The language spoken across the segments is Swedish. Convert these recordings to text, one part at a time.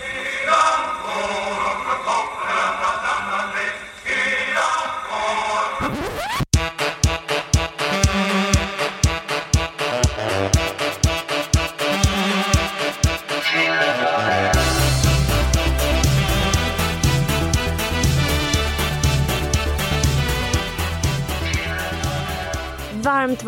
Yeah.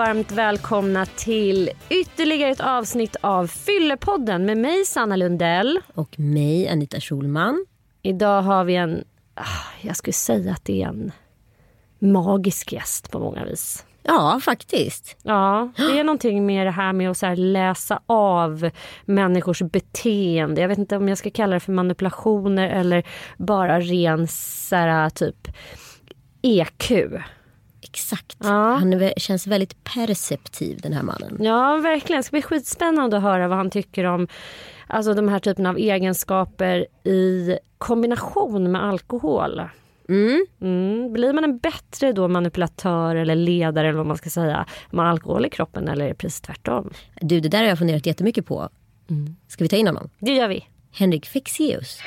Varmt, välkomna till ytterligare ett avsnitt av Fyllepodden med mig Sanna Lundell. Och mig Anita Schulman. Idag har vi en, ah, jag skulle säga att det är en magisk gäst på många vis. Ja, faktiskt. Ja, det är någonting med det här med att så läsa av människors beteende. Jag vet inte om jag ska kalla det för manipulationer eller bara ren så här, typ EQ. Exakt. Ja. Han känns väldigt perceptiv den här mannen. Ja verkligen. Det ska bli skitspännande att höra vad han tycker om alltså, de här typen av egenskaper i kombination med alkohol. Mm. Mm. Blir man en bättre då manipulatör eller ledare eller vad man ska säga med alkohol i kroppen eller är det precis tvärtom? Du det där har jag funderat jättemycket på. Mm. Ska vi ta in honom? Det gör vi. Henrik Fexeus.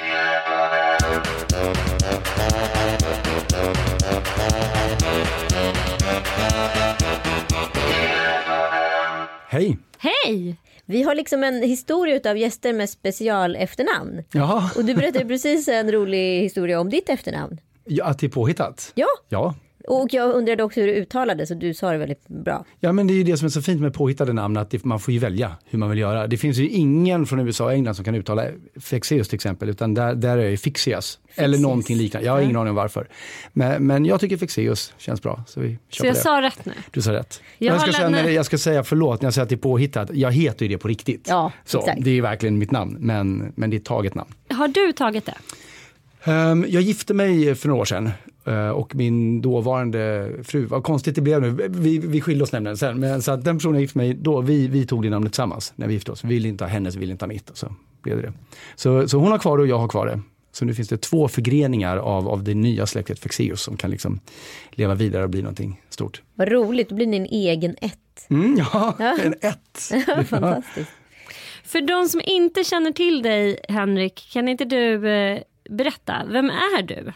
Hej! Hej! Vi har liksom en historia av gäster med special efternamn. Jaha. Och du berättade precis en rolig historia om ditt efternamn. Ja, att det är påhittat? Ja. Ja, och jag undrade också hur du uttalade så du sa det väldigt bra. Ja men det är ju det som är så fint med påhittade namn att man får ju välja hur man vill göra. Det finns ju ingen från USA och England som kan uttala Fexeus till exempel utan där, där är det Fixias. Eller någonting liknande. Jag har ingen aning om varför. Men, men jag tycker Fexeus känns bra. Så, vi så jag det. sa rätt nu? Du sa rätt. Jag, jag, ska säga, när, jag ska säga förlåt när jag säger att det är påhittat. Jag heter ju det på riktigt. Ja, så, exakt. Det är verkligen mitt namn men, men det är ett taget namn. Har du tagit det? Um, jag gifte mig för några år sedan och min dåvarande fru, vad konstigt det blev nu, vi, vi skilde oss nämligen sen, men så att den personen jag gifte mig då, vi, vi tog det namnet tillsammans när vi gifte oss. Vi ville inte ha hennes, vi ville inte ha mitt och så blev det det. Så, så hon har kvar det och jag har kvar det. Så nu finns det två förgreningar av, av det nya släktet Fexeus som kan liksom leva vidare och bli någonting stort. Vad roligt, då blir ni en egen ett. Mm, ja, ja, en ett. Fantastiskt. För de som inte känner till dig, Henrik, kan inte du eh, berätta, vem är du?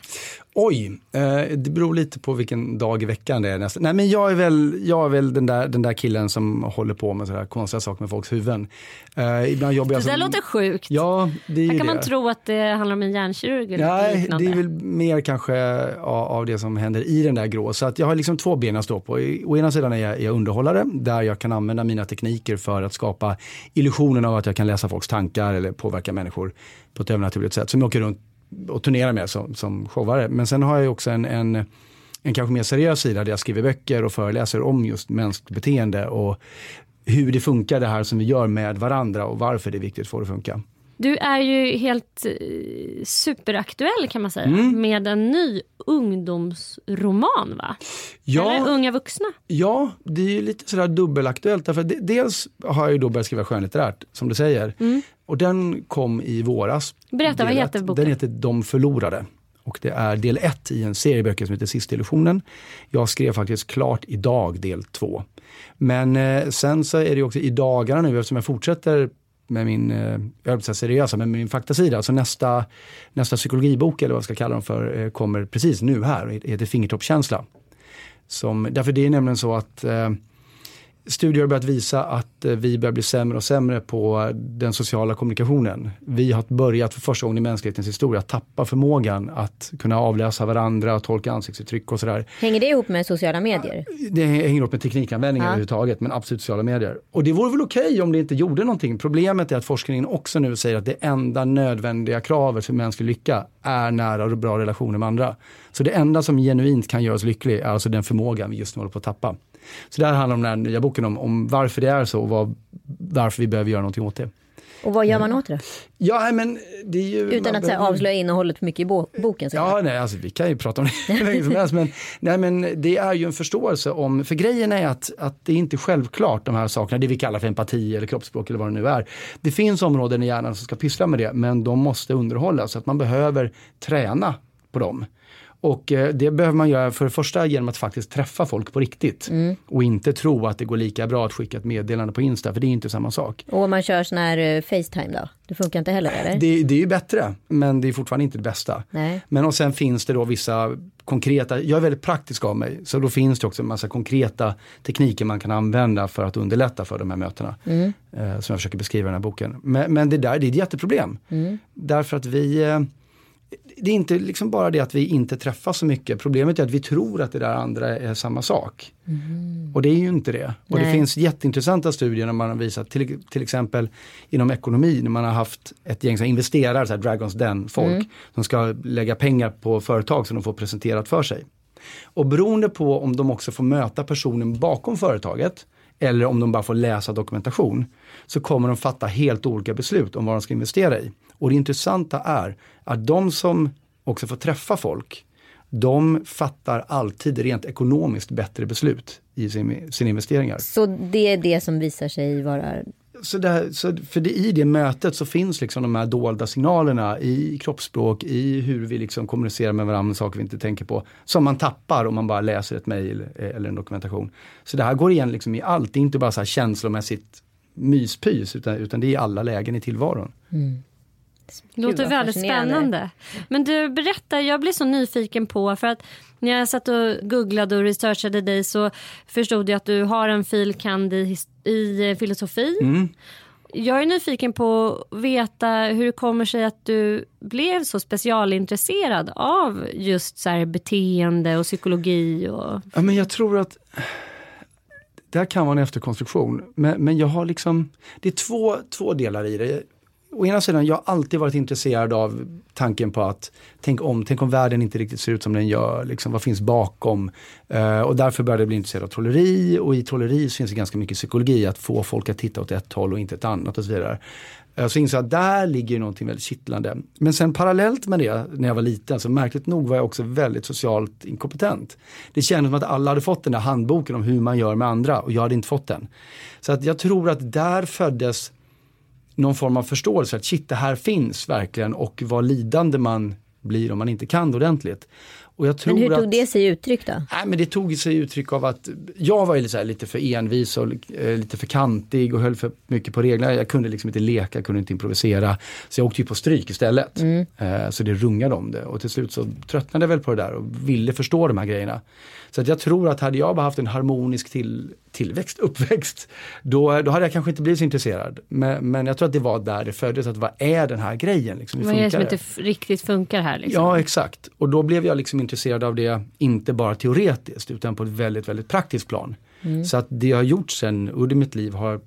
Oj, eh, det beror lite på vilken dag i veckan det är. Nästan. Nej, men jag är väl, jag är väl den, där, den där killen som håller på med sådär konstiga saker med folks huvuden. Eh, ibland jobbar jag det där som, låter sjukt. Ja, det är Här kan det. man tro att det handlar om en hjärnkirurg. Nej, det är väl mer kanske av, av det som händer i den där grå. Så att jag har liksom två ben att stå på. Å ena sidan är jag, är jag underhållare där jag kan använda mina tekniker för att skapa illusionen av att jag kan läsa folks tankar eller påverka människor på ett övernaturligt sätt. Som jag åker runt och turnera med som, som showare. Men sen har jag också en, en, en kanske mer seriös sida där jag skriver böcker och föreläser om just mänskligt beteende och hur det funkar det här som vi gör med varandra och varför det är viktigt för att funka. Du är ju helt eh, superaktuell kan man säga mm. med en ny ungdomsroman va? Ja, Eller unga vuxna? Ja, det är ju lite sådär dubbelaktuellt. Därför dels har jag ju då börjat skriva skönlitterärt som du säger. Mm. Och den kom i våras. Berätta, vad heter boken? Den heter De förlorade. Och det är del ett i en serie böcker som heter Sista illusionen. Jag skrev faktiskt klart idag del två. Men eh, sen så är det också i dagarna nu eftersom jag fortsätter med min, eh, jag vill säga seriösa, med min faktasida. Alltså nästa, nästa psykologibok eller vad jag ska kalla dem för eh, kommer precis nu här och heter Fingertoppskänsla. Som, därför det är nämligen så att eh, studier har börjat visa att eh, vi börjar bli sämre och sämre på den sociala kommunikationen. Vi har börjat för första gången i mänsklighetens historia tappa förmågan att kunna avläsa varandra, tolka ansiktsuttryck och sådär. Hänger det ihop med sociala medier? Det hänger ihop med teknikanvändning ja. överhuvudtaget, men absolut sociala medier. Och det vore väl okej okay om det inte gjorde någonting. Problemet är att forskningen också nu säger att det enda nödvändiga kravet för mänsklig lycka är nära och bra relationer med andra. Så det enda som genuint kan göra oss lyckliga är alltså den förmågan vi just nu håller på att tappa. Så det här handlar om den här nya boken om, om varför det är så och vad, varför vi behöver göra någonting åt det. Och vad gör man åt det? Ja, men det ju, Utan att behöver... avslöja innehållet för mycket i boken? Så ja, nej, alltså, vi kan ju prata om det hur länge som helst. Men, nej, men det är ju en förståelse om, för grejen är att, att det är inte självklart de här sakerna, det vi kallar för empati eller kroppsspråk eller vad det nu är. Det finns områden i hjärnan som ska pyssla med det, men de måste underhållas. Så att man behöver träna på dem. Och eh, det behöver man göra för det första genom att faktiskt träffa folk på riktigt. Mm. Och inte tro att det går lika bra att skicka ett meddelande på Insta, för det är inte samma sak. Och om man kör sån här uh, Facetime då? Det funkar inte heller eller? Det, det är ju bättre, men det är fortfarande inte det bästa. Nej. Men och sen finns det då vissa konkreta, jag är väldigt praktisk av mig, så då finns det också en massa konkreta tekniker man kan använda för att underlätta för de här mötena. Mm. Eh, som jag försöker beskriva i den här boken. Men, men det där det är ett jätteproblem. Mm. Därför att vi eh, det är inte liksom bara det att vi inte träffas så mycket. Problemet är att vi tror att det där andra är samma sak. Mm. Och det är ju inte det. Och Nej. det finns jätteintressanta studier när man har visat till, till exempel inom ekonomi när man har haft ett gäng som investerar, så här Dragons Den folk, mm. som ska lägga pengar på företag som de får presenterat för sig. Och beroende på om de också får möta personen bakom företaget eller om de bara får läsa dokumentation, så kommer de fatta helt olika beslut om vad de ska investera i. Och det intressanta är att de som också får träffa folk, de fattar alltid rent ekonomiskt bättre beslut i sin, sina investeringar. Så det är det som visar sig vara så, det, så för det, i det mötet så finns liksom de här dolda signalerna i kroppsspråk, i hur vi liksom kommunicerar med varandra, saker vi inte tänker på, som man tappar om man bara läser ett mejl eller en dokumentation. Så det här går igen liksom i allt, det är inte bara så här känslomässigt myspys, utan, utan det är i alla lägen i tillvaron. Mm. Det låter väldigt spännande. Men du, berätta, jag blir så nyfiken på, för att när jag satt och googlade och researchade dig så förstod jag att du har en fil. i, i filosofi. Mm. Jag är nyfiken på att veta hur det kommer sig att du blev så specialintresserad av just så här beteende och psykologi. Och... Ja, men jag tror att det här kan vara en efterkonstruktion. Men, men jag har liksom, det är två, två delar i det å ena sidan, jag har alltid varit intresserad av tanken på att tänk om, tänk om världen inte riktigt ser ut som den gör, liksom, vad finns bakom? Uh, och därför började jag bli intresserad av trolleri och i trolleri finns det ganska mycket psykologi, att få folk att titta åt ett håll och inte ett annat och så vidare. Uh, så insåg jag att där ligger någonting väldigt kittlande. Men sen parallellt med det, när jag var liten, så märkligt nog var jag också väldigt socialt inkompetent. Det kändes som att alla hade fått den där handboken om hur man gör med andra och jag hade inte fått den. Så att jag tror att där föddes någon form av förståelse att shit det här finns verkligen och vad lidande man blir om man inte kan det ordentligt men hur tog att, det sig uttryck då? Nej, men det tog sig uttryck av att jag var lite, lite för envis och eh, lite för kantig och höll för mycket på reglerna. Jag kunde liksom inte leka, kunde inte improvisera. Så jag åkte ju på stryk istället. Mm. Eh, så det rungade om det och till slut så tröttnade jag väl på det där och ville förstå de här grejerna. Så att jag tror att hade jag bara haft en harmonisk till, tillväxt, uppväxt, då, då hade jag kanske inte blivit så intresserad. Men, men jag tror att det var där det föddes, att vad är den här grejen? Liksom, vad är det som inte riktigt funkar här? Liksom? Ja exakt, och då blev jag liksom intresserad av det, inte bara teoretiskt utan på ett väldigt, väldigt praktiskt plan. Mm. Så att det jag har gjort sen under mitt liv har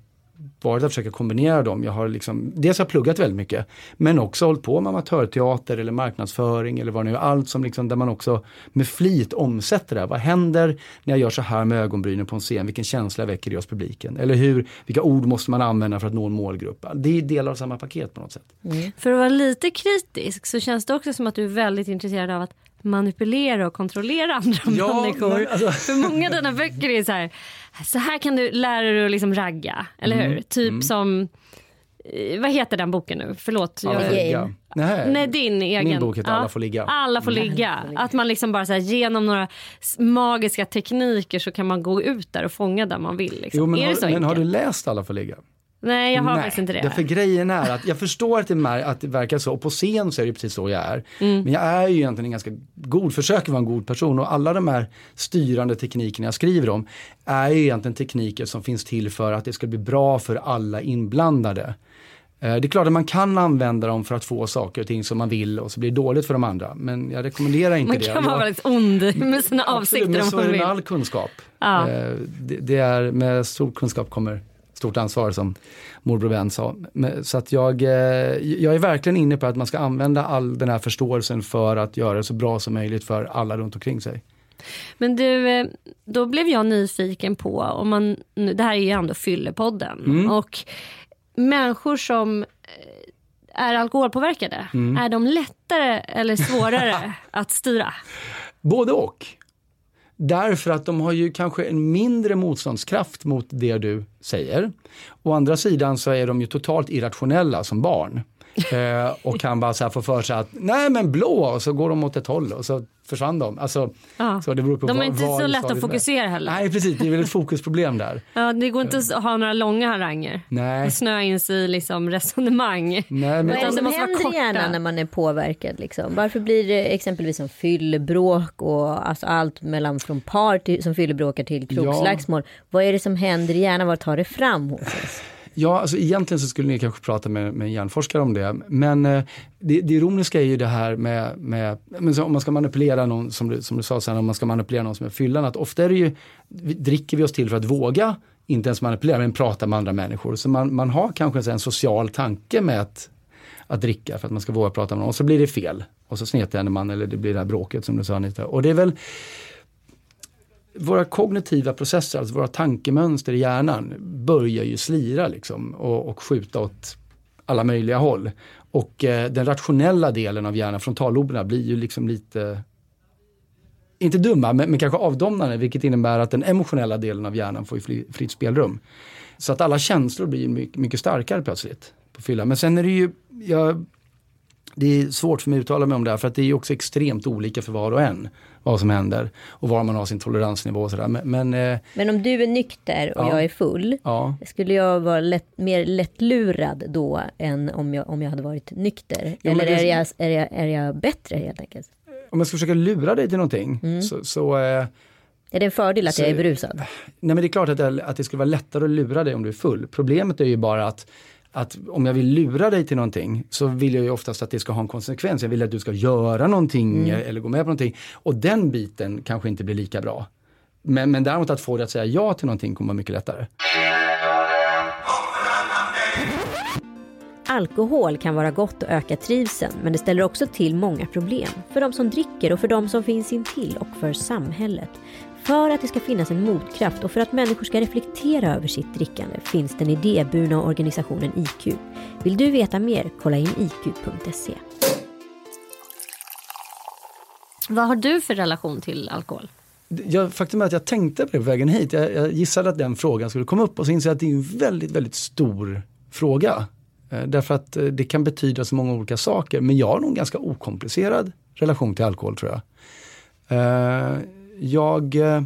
varit att försöka kombinera dem. Jag har liksom, dels har jag pluggat väldigt mycket, men också hållit på med amatörteater eller marknadsföring eller vad det nu är. Allt som liksom, där man också med flit omsätter det. Vad händer när jag gör så här med ögonbrynen på en scen? Vilken känsla väcker det hos publiken? Eller hur, vilka ord måste man använda för att nå en målgrupp? Det är delar av samma paket på något sätt. Mm. För att vara lite kritisk så känns det också som att du är väldigt intresserad av att manipulera och kontrollera andra ja, människor. Men, alltså. För många av dina böcker är så här, så här kan du lära dig att liksom ragga, eller mm. hur? Typ mm. som, eh, vad heter den boken nu? Förlåt. Alla jag, Nej, Nej, din egen. Min bok heter ja. Alla får ligga. Alla får ligga. Att man liksom bara så här, genom några magiska tekniker så kan man gå ut där och fånga där man vill. Liksom. Jo, men är har, det så men har du läst Alla får ligga? Nej jag har faktiskt inte det. För grejen är att jag förstår att det, att det verkar så och på scen så är det precis så jag är. Mm. Men jag är ju egentligen en ganska god, försöker vara en god person och alla de här styrande teknikerna jag skriver om är ju egentligen tekniker som finns till för att det ska bli bra för alla inblandade. Eh, det är klart att man kan använda dem för att få saker och ting som man vill och så blir det dåligt för de andra. Men jag rekommenderar inte man det. Man kan vara väldigt ond med sina avsikter. Absolut, men så är det med all kunskap. Ja. Eh, det, det, är, med stor kunskap kommer stort ansvar som morbror Ben sa. Så att jag, eh, jag är verkligen inne på att man ska använda all den här förståelsen för att göra det så bra som möjligt för alla runt omkring sig. Men du, eh, då blev jag nyfiken på, om man, det här är ju ändå Fyllepodden mm. och människor som eh, är alkoholpåverkade, mm. är de lättare eller svårare att styra? Både och. Därför att de har ju kanske en mindre motståndskraft mot det du säger. Å andra sidan så är de ju totalt irrationella som barn. Eh, och han bara så här får för sig att nej men blå och så går de åt ett håll och så försvann de. Alltså, ja. så det beror på de är inte så lätt att fokusera heller. Nej precis, det är väl ett fokusproblem där. Ja, det går inte att ha några långa haranger. Nej. Och snöa in sig i liksom resonemang. Nej, men... Vad är det som händer i hjärnan när man är påverkad? Liksom? Varför blir det exempelvis som fyllebråk och alltså allt mellan från par till, som fyllebråkar till krogslagsmål. Ja. Vad är det som händer i hjärnan? Var tar det fram hos oss? Ja, alltså egentligen så skulle ni kanske prata med, med en hjärnforskare om det. Men eh, det, det ironiska är ju det här med, med om man ska manipulera någon, som du, som du sa sen, om man ska manipulera någon som är fyllan, att ofta är det ju, dricker vi oss till för att våga inte ens manipulera, men prata med andra människor. Så man, man har kanske en social tanke med att, att dricka för att man ska våga prata med någon och så blir det fel. Och så snedtänder man eller det blir det här bråket som du sa Anita. Och det är väl våra kognitiva processer, alltså våra tankemönster i hjärnan börjar ju slira liksom och, och skjuta åt alla möjliga håll. Och eh, den rationella delen av hjärnan, frontalloberna, blir ju liksom lite inte dumma, men, men kanske avdomnande, vilket innebär att den emotionella delen av hjärnan får ju fritt spelrum. Så att alla känslor blir mycket, mycket starkare plötsligt på fylla. Men sen är det ju, jag, det är svårt för mig att uttala mig om det här för att det är också extremt olika för var och en vad som händer och var man har sin toleransnivå och sådär. Men, men, eh, men, om du är nykter och ja, jag är full, ja. skulle jag vara lätt, mer lättlurad då än om jag, om jag hade varit nykter? Ja, Eller det, är, jag, är, jag, är jag bättre helt enkelt? Om jag ska försöka lura dig till någonting mm. så, så eh, är det en fördel att så, jag är berusad? Nej men det är klart att det, att det skulle vara lättare att lura dig om du är full. Problemet är ju bara att att om jag vill lura dig till någonting så vill jag ju oftast att det ska ha en konsekvens. Jag vill att du ska göra någonting mm. eller gå med på någonting. Och den biten kanske inte blir lika bra. Men, men däremot att få dig att säga ja till någonting kommer vara mycket lättare. Alkohol kan vara gott och öka trivseln men det ställer också till många problem. För de som dricker och för de som finns intill och för samhället. För att det ska finnas en motkraft och för att människor ska reflektera över sitt drickande finns den idéburna organisationen IQ. Vill du veta mer? Kolla in iq.se. Vad har du för relation till alkohol? Jag, faktum är att jag tänkte på det på vägen hit. Jag, jag gissade att den frågan skulle komma upp och så inser jag att det är en väldigt, väldigt stor fråga. Eh, därför att eh, det kan betyda så många olika saker. Men jag har nog en ganska okomplicerad relation till alkohol tror jag. Eh, jag... Eh,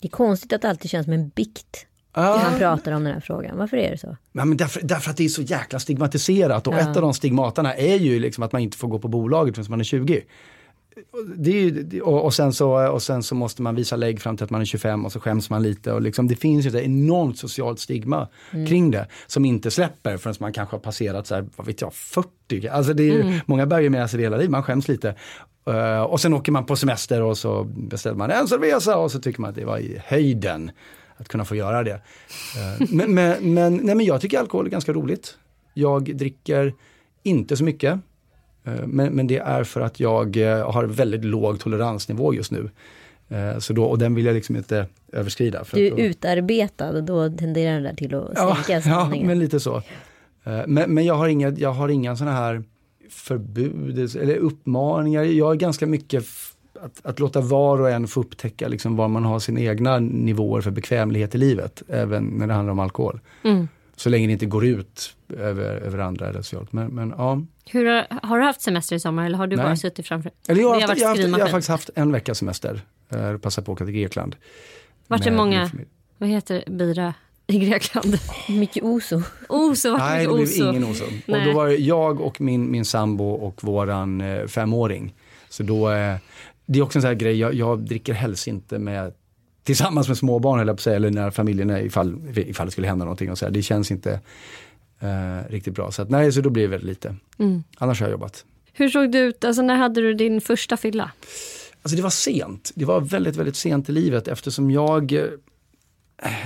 det är konstigt att det alltid känns som en bikt när han pratar om den här frågan. Varför är det så? Ja, men därför, därför att det är så jäkla stigmatiserat och ja. ett av de stigmaterna är ju liksom att man inte får gå på bolaget förrän man är 20. Ju, och, och, sen så, och sen så måste man visa lägg fram till att man är 25 och så skäms man lite. Och liksom, det finns ju ett enormt socialt stigma mm. kring det som inte släpper förrän man kanske har passerat så här, vad vet jag, 40. Alltså det är ju, mm. Många bär ju med sig det hela livet, man skäms lite. Uh, och sen åker man på semester och så beställer man en cerveza och så tycker man att det var i höjden att kunna få göra det. Uh, men, men, men, nej, men jag tycker alkohol är ganska roligt. Jag dricker inte så mycket. Uh, men, men det är för att jag har väldigt låg toleransnivå just nu. Så då, och den vill jag liksom inte överskrida. du är då, utarbetad och då tenderar den där till att sänka ja, ja, men lite så. Men, men jag har inga, jag har inga sådana här förbud eller uppmaningar. Jag är ganska mycket att, att, låta var och en få upptäcka liksom var man har sina egna nivåer för bekvämlighet i livet, även när det handlar om alkohol. Mm. Så länge det inte går ut över, över andra eller socialt. Men, men, ja. Hur har, har, du haft semester i sommar eller har du Nej. bara suttit framför? Eller jag, har haft, jag, har haft, jag har faktiskt haft en veckas semester. Jag passade på att åka till Grekland. Vart det många, vad heter bira? i Grekland. Mycket oso. Oso, Nej, det blev oso. ingen oso. Och då var det jag och min, min sambo och våran eh, femåring. Så då, eh, det är också en sån här grej, jag, jag dricker helst inte med tillsammans med småbarn eller, säga, eller när familjen är ifall, ifall det skulle hända någonting. Och så här. Det känns inte eh, riktigt bra. Så att, nej, så då blir det väldigt lite. Mm. Annars har jag jobbat. Hur såg det ut, alltså när hade du din första fylla? Alltså det var sent. Det var väldigt, väldigt sent i livet eftersom jag eh,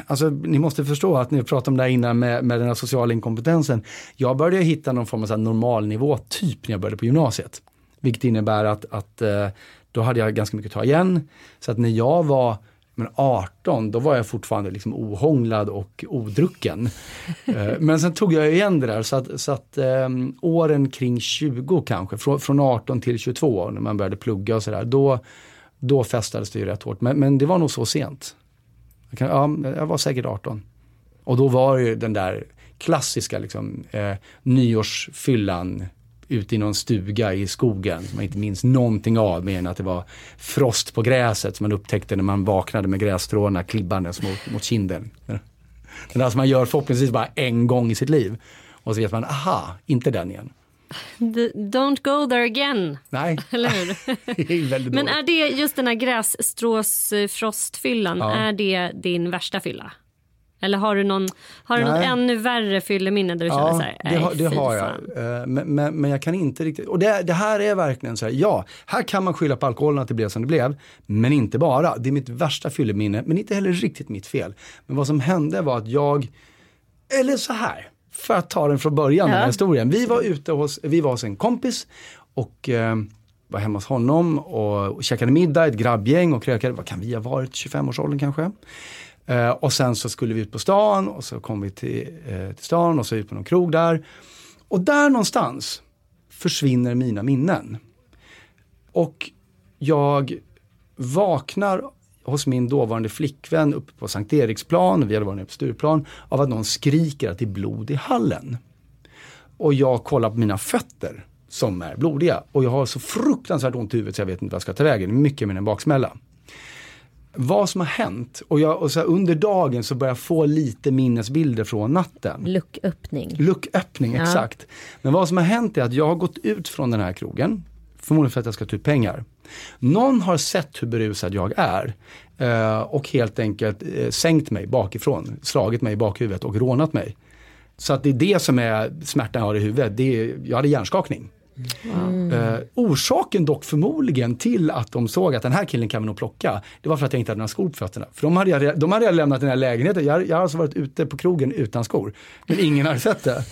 Alltså, ni måste förstå att ni pratade om det här innan med, med den här sociala inkompetensen. Jag började hitta någon form av normalnivå typ när jag började på gymnasiet. Vilket innebär att, att eh, då hade jag ganska mycket att ta igen. Så att när jag var men 18, då var jag fortfarande liksom ohånglad och odrucken. Eh, men sen tog jag igen det där så att, så att um, åren kring 20 kanske, från, från 18 till 22 när man började plugga och sådär, då, då festades det ju rätt hårt. Men, men det var nog så sent. Jag, kan, ja, jag var säkert 18. Och då var ju den där klassiska liksom, eh, nyårsfyllan ute i någon stuga i skogen som man inte minns någonting av mer än att det var frost på gräset som man upptäckte när man vaknade med grässtråna klibbandes mot, mot kinden. Den där som man gör förhoppningsvis bara en gång i sitt liv. Och så vet man, aha, inte den igen. The, don't go there again. Nej. Eller hur? är Men är det just den här grässtråsfrostfyllan, ja. är det din värsta fylla? Eller har du, någon, har du något ännu värre fylleminne där du ja, känner så här, det har, det har jag. Uh, men, men, men, jag kan inte riktigt, och det, det, här är verkligen så här, ja, här kan man skylla på alkoholen att det blev som det blev, men inte bara. Det är mitt värsta fylleminne, men inte heller riktigt mitt fel. Men vad som hände var att jag, eller så här, för att ta den från början, ja. den här historien. Vi var ute hos, vi var hos en kompis och uh, var hemma hos honom och, och käkade middag, ett grabbgäng och krökade, vad kan vi ha varit, 25-årsåldern kanske. Eh, och sen så skulle vi ut på stan och så kom vi till, eh, till stan och så ut på någon krog där. Och där någonstans försvinner mina minnen. Och jag vaknar hos min dåvarande flickvän uppe på Sankt Eriksplan, vi hade varit nere på Stureplan, av att någon skriker att det är blod i hallen. Och jag kollar på mina fötter som är blodiga och jag har så fruktansvärt ont i huvudet så jag vet inte vad jag ska ta vägen, mycket med en baksmälla vad som har hänt. Och, jag, och så under dagen så börjar jag få lite minnesbilder från natten. Lucköppning. Lucköppning, ja. exakt. Men vad som har hänt är att jag har gått ut från den här krogen, förmodligen för att jag ska ta ut pengar. Någon har sett hur berusad jag är eh, och helt enkelt eh, sänkt mig bakifrån, slagit mig i bakhuvudet och rånat mig. Så att det är det som är smärtan jag har i huvudet. Det är, jag hade hjärnskakning. Mm. Eh, orsaken dock förmodligen till att de såg att den här killen kan vi nog plocka, det var för att jag inte hade några skor på fötterna. För de hade jag, de hade jag lämnat den här lägenheten, jag, jag har alltså varit ute på krogen utan skor. Men ingen hade sett det.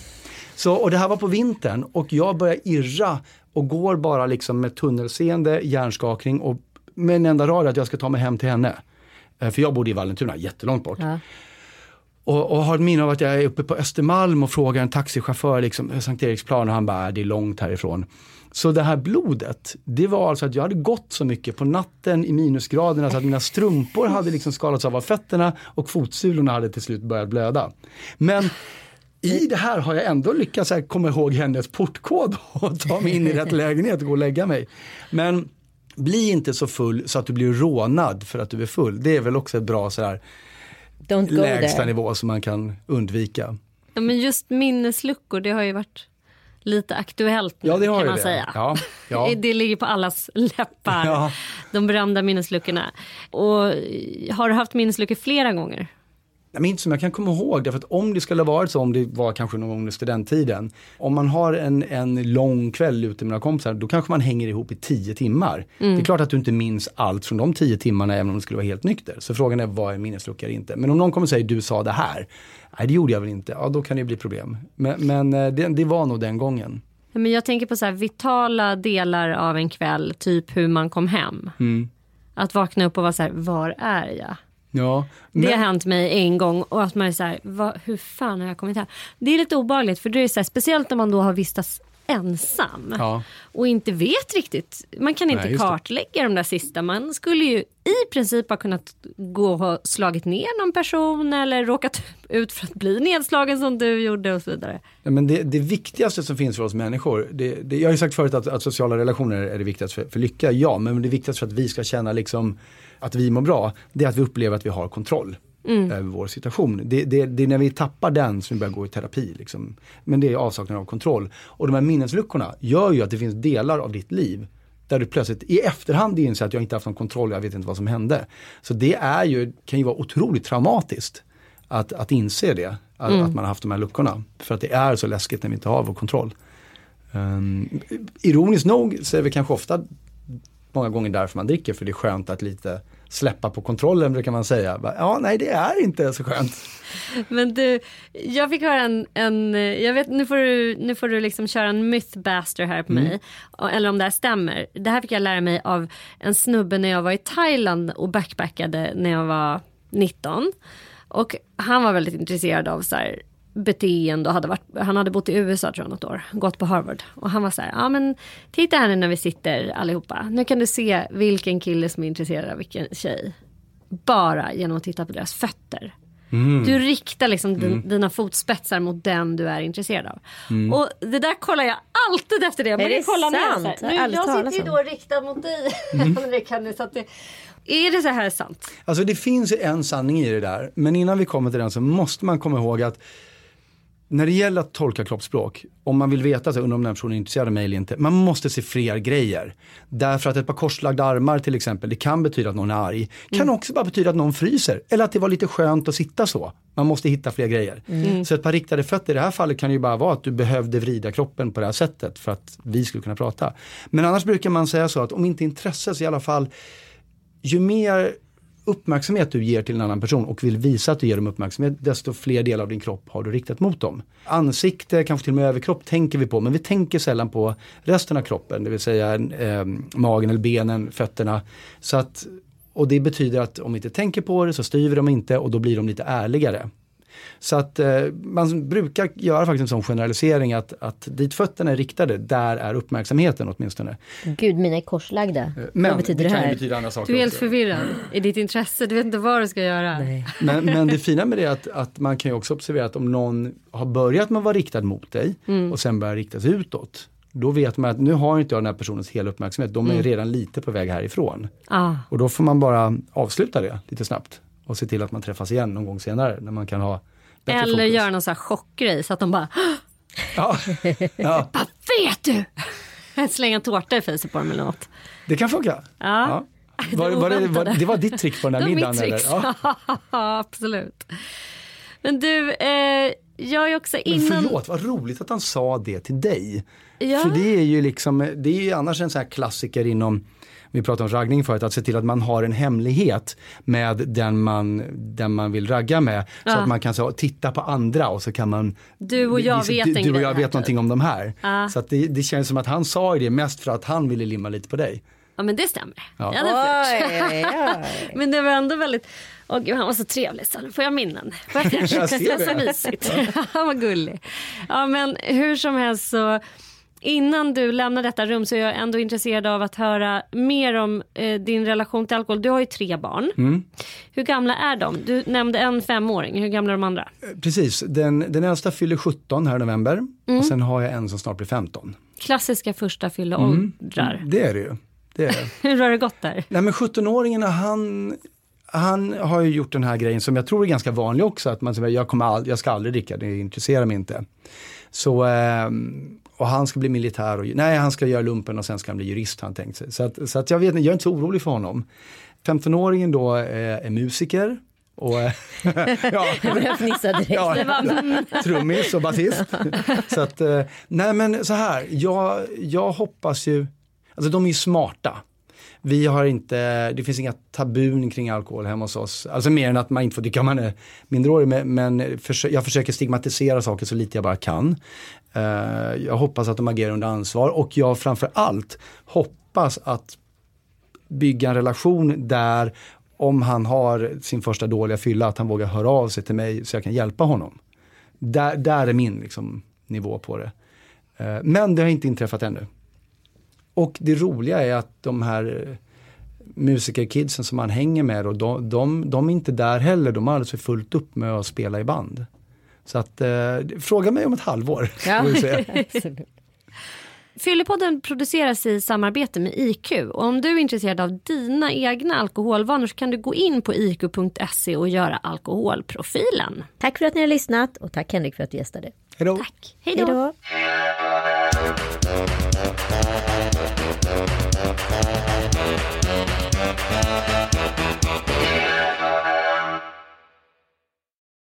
Så, och det här var på vintern och jag börjar irra och går bara liksom med tunnelseende, hjärnskakning och med en enda rad att jag ska ta mig hem till henne. Eh, för jag bodde i Vallentuna, jättelångt bort. Ja. Och, och har ett minne av att jag är uppe på Östermalm och frågar en taxichaufför, liksom, eh, Sankt Eriksplan och han bara, äh, det är långt härifrån. Så det här blodet, det var alltså att jag hade gått så mycket på natten i minusgraderna så att mina strumpor hade liksom skalats av av fötterna och fotsulorna hade till slut börjat blöda. Men i det här har jag ändå lyckats här, komma ihåg hennes portkod och ta mig in i rätt lägenhet och gå och lägga mig. Men bli inte så full så att du blir rånad för att du är full. Det är väl också ett bra sådär lägsta nivå som man kan undvika. Ja, men just minnesluckor, det har ju varit lite aktuellt nu, ja, det har kan man det. säga. Ja, ja. det ligger på allas läppar, ja. de berömda minnesluckorna. Och har du haft minnesluckor flera gånger? Nej, men inte som jag kan komma ihåg, därför att om det skulle ha varit så, om det var kanske någon gång under studenttiden. Om man har en, en lång kväll ute med några kompisar, då kanske man hänger ihop i tio timmar. Mm. Det är klart att du inte minns allt från de tio timmarna, även om du skulle vara helt nykter. Så frågan är, vad är minneslucka eller inte? Men om någon kommer och säger, du sa det här. Nej, det gjorde jag väl inte. Ja, då kan det bli problem. Men, men eh, det, det var nog den gången. Men jag tänker på så här, vitala delar av en kväll, typ hur man kom hem. Mm. Att vakna upp och vara så här, var är jag? Ja, men... Det har hänt mig en gång och att man är så här, vad, hur fan har jag kommit här? Det är lite obehagligt för det är så här, speciellt om man då har vistats ensam ja. och inte vet riktigt. Man kan inte Nej, kartlägga de där sista. Man skulle ju i princip ha kunnat gå och ha slagit ner någon person eller råkat ut för att bli nedslagen som du gjorde och så vidare. Ja, men det, det viktigaste som finns för oss människor, det, det, jag har ju sagt förut att, att sociala relationer är det viktigaste för, för lycka, ja, men det viktigaste för att vi ska känna liksom att vi mår bra, det är att vi upplever att vi har kontroll. Mm. över vår situation. Det, det, det, är när vi tappar den som vi börjar gå i terapi. Liksom. Men det är avsaknaden av kontroll. Och de här minnesluckorna gör ju att det finns delar av ditt liv där du plötsligt i efterhand inser att jag inte haft någon kontroll, jag vet inte vad som hände. Så det är ju, kan ju vara otroligt traumatiskt att, att inse det, att, mm. att man har haft de här luckorna. För att det är så läskigt när vi inte har vår kontroll. Um, ironiskt nog så är vi kanske ofta många gånger därför man dricker, för det är skönt att lite släppa på kontrollen brukar man säga. Ja, nej det är inte så skönt. Men du, jag fick höra en, en jag vet nu får du, nu får du liksom köra en mythbaster här på mm. mig. Eller om det här stämmer. Det här fick jag lära mig av en snubbe när jag var i Thailand och backpackade när jag var 19. Och han var väldigt intresserad av så här, beteende och hade varit, han hade bott i USA tror jag något år, gått på Harvard. Och han var så här, ja men titta här nu när vi sitter allihopa. Nu kan du se vilken kille som är intresserad av vilken tjej. Bara genom att titta på deras fötter. Mm. Du riktar liksom mm. dina fotspetsar mot den du är intresserad av. Mm. Och det där kollar jag alltid efter det. Jag är det kolla sant? Nu, jag sitter ju då riktad mot dig. Mm. det kan ni, så att det, är det så här sant? Alltså det finns en sanning i det där. Men innan vi kommer till den så måste man komma ihåg att när det gäller att tolka kroppsspråk, om man vill veta så undrar om den personen är intresserad av mig eller inte, man måste se fler grejer. Därför att ett par korslagda armar till exempel, det kan betyda att någon är arg. Kan mm. också bara betyda att någon fryser, eller att det var lite skönt att sitta så. Man måste hitta fler grejer. Mm. Så ett par riktade fötter i det här fallet kan ju bara vara att du behövde vrida kroppen på det här sättet för att vi skulle kunna prata. Men annars brukar man säga så att om inte intresse så i alla fall, ju mer uppmärksamhet du ger till en annan person och vill visa att du ger dem uppmärksamhet, desto fler delar av din kropp har du riktat mot dem. Ansikte, kanske till och med överkropp tänker vi på, men vi tänker sällan på resten av kroppen, det vill säga eh, magen eller benen, fötterna. Så att, och det betyder att om vi inte tänker på det så styr vi dem inte och då blir de lite ärligare. Så att eh, man brukar göra faktiskt en sån generalisering att, att dit fötterna är riktade, där är uppmärksamheten åtminstone. Gud, mina är korslagda. Eh, men vad betyder det, det här? Betyda andra saker du är helt också. förvirrad i ditt intresse, du vet inte vad du ska göra. Men, men det fina med det är att, att man kan ju också observera att om någon har börjat med att vara riktad mot dig mm. och sen börjar riktas utåt, då vet man att nu har inte jag den här personens hela uppmärksamhet, de är mm. redan lite på väg härifrån. Ah. Och då får man bara avsluta det lite snabbt och se till att man träffas igen någon gång senare när man kan ha eller fokus. göra någon sån här chockgrej så att de bara Ja. ja. Vad vet du? Slänga tårta i fejset på dem eller något. Det kan funka. Ja. ja. Var, var det, var, det var ditt trick på den där middagen? Eller? Ja. absolut. Men du, eh, jag är också innan... Men förlåt, vad roligt att han sa det till dig. Ja. För det är ju liksom, det är ju annars en sån här klassiker inom vi pratade om raggning förut, att se till att man har en hemlighet med den man, den man vill ragga med. Så att man kan så, titta på andra och så kan man Du och jag vet, du, du och jag vet typ. någonting om de här. Ja. Så att det, det känns som att han sa det mest för att han ville limma lite på dig. Ja men det stämmer. Ja. Ja, men det var ändå väldigt, åh gud han var så trevlig så nu får jag minnen. jag ser det. så mysigt. han var gullig. Ja men hur som helst så innan du lämnar detta rum så är jag ändå intresserad av att höra mer om eh, din relation till alkohol. Du har ju tre barn. Mm. Hur gamla är de? Du nämnde en femåring. Hur gamla är de andra? Eh, precis, den, den äldsta fyller 17 här i november mm. och sen har jag en som snart blir 15. Klassiska första fylleåldrar. Mm. Det är det ju. Det är det. Hur har det gått där? Nej men 17-åringen han han har ju gjort den här grejen som jag tror är ganska vanlig också, att man säger jag, kommer all, jag ska aldrig dricka, det intresserar mig inte. Så, eh, och han ska bli militär och, nej han ska göra lumpen och sen ska han bli jurist han tänkt sig. Så, att, så att jag vet jag är inte så orolig för honom. 15-åringen då är, eh, är musiker. Och, eh, ja, jag fnissa direkt. Ja, trummis och basist. så att, eh, nej men så här, jag, jag hoppas ju, alltså de är ju smarta. Vi har inte, det finns inga tabun kring alkohol hemma hos oss. Alltså mer än att man inte får dricka om man är minderårig. Men, jag försöker stigmatisera saker så lite jag bara kan. Eh, jag hoppas att de agerar under ansvar och jag framför allt hoppas att bygga en relation där om han har sin första dåliga fylla att han vågar höra av sig till mig så jag kan hjälpa honom. Där, där är min liksom, nivå på det. Eh, men det har inte inträffat ännu. Och det roliga är att de här eh, musikerkidsen som man hänger med, och de, de, de är inte där heller. De har alldeles för fullt upp med att spela i band. Så att, eh, fråga mig om ett halvår. Ja. Fyllepodden produceras i samarbete med IQ. Och om du är intresserad av dina egna alkoholvanor så kan du gå in på iq.se och göra alkoholprofilen. Tack för att ni har lyssnat och tack Henrik för att du gästade. Hej då. Tack. Hej då.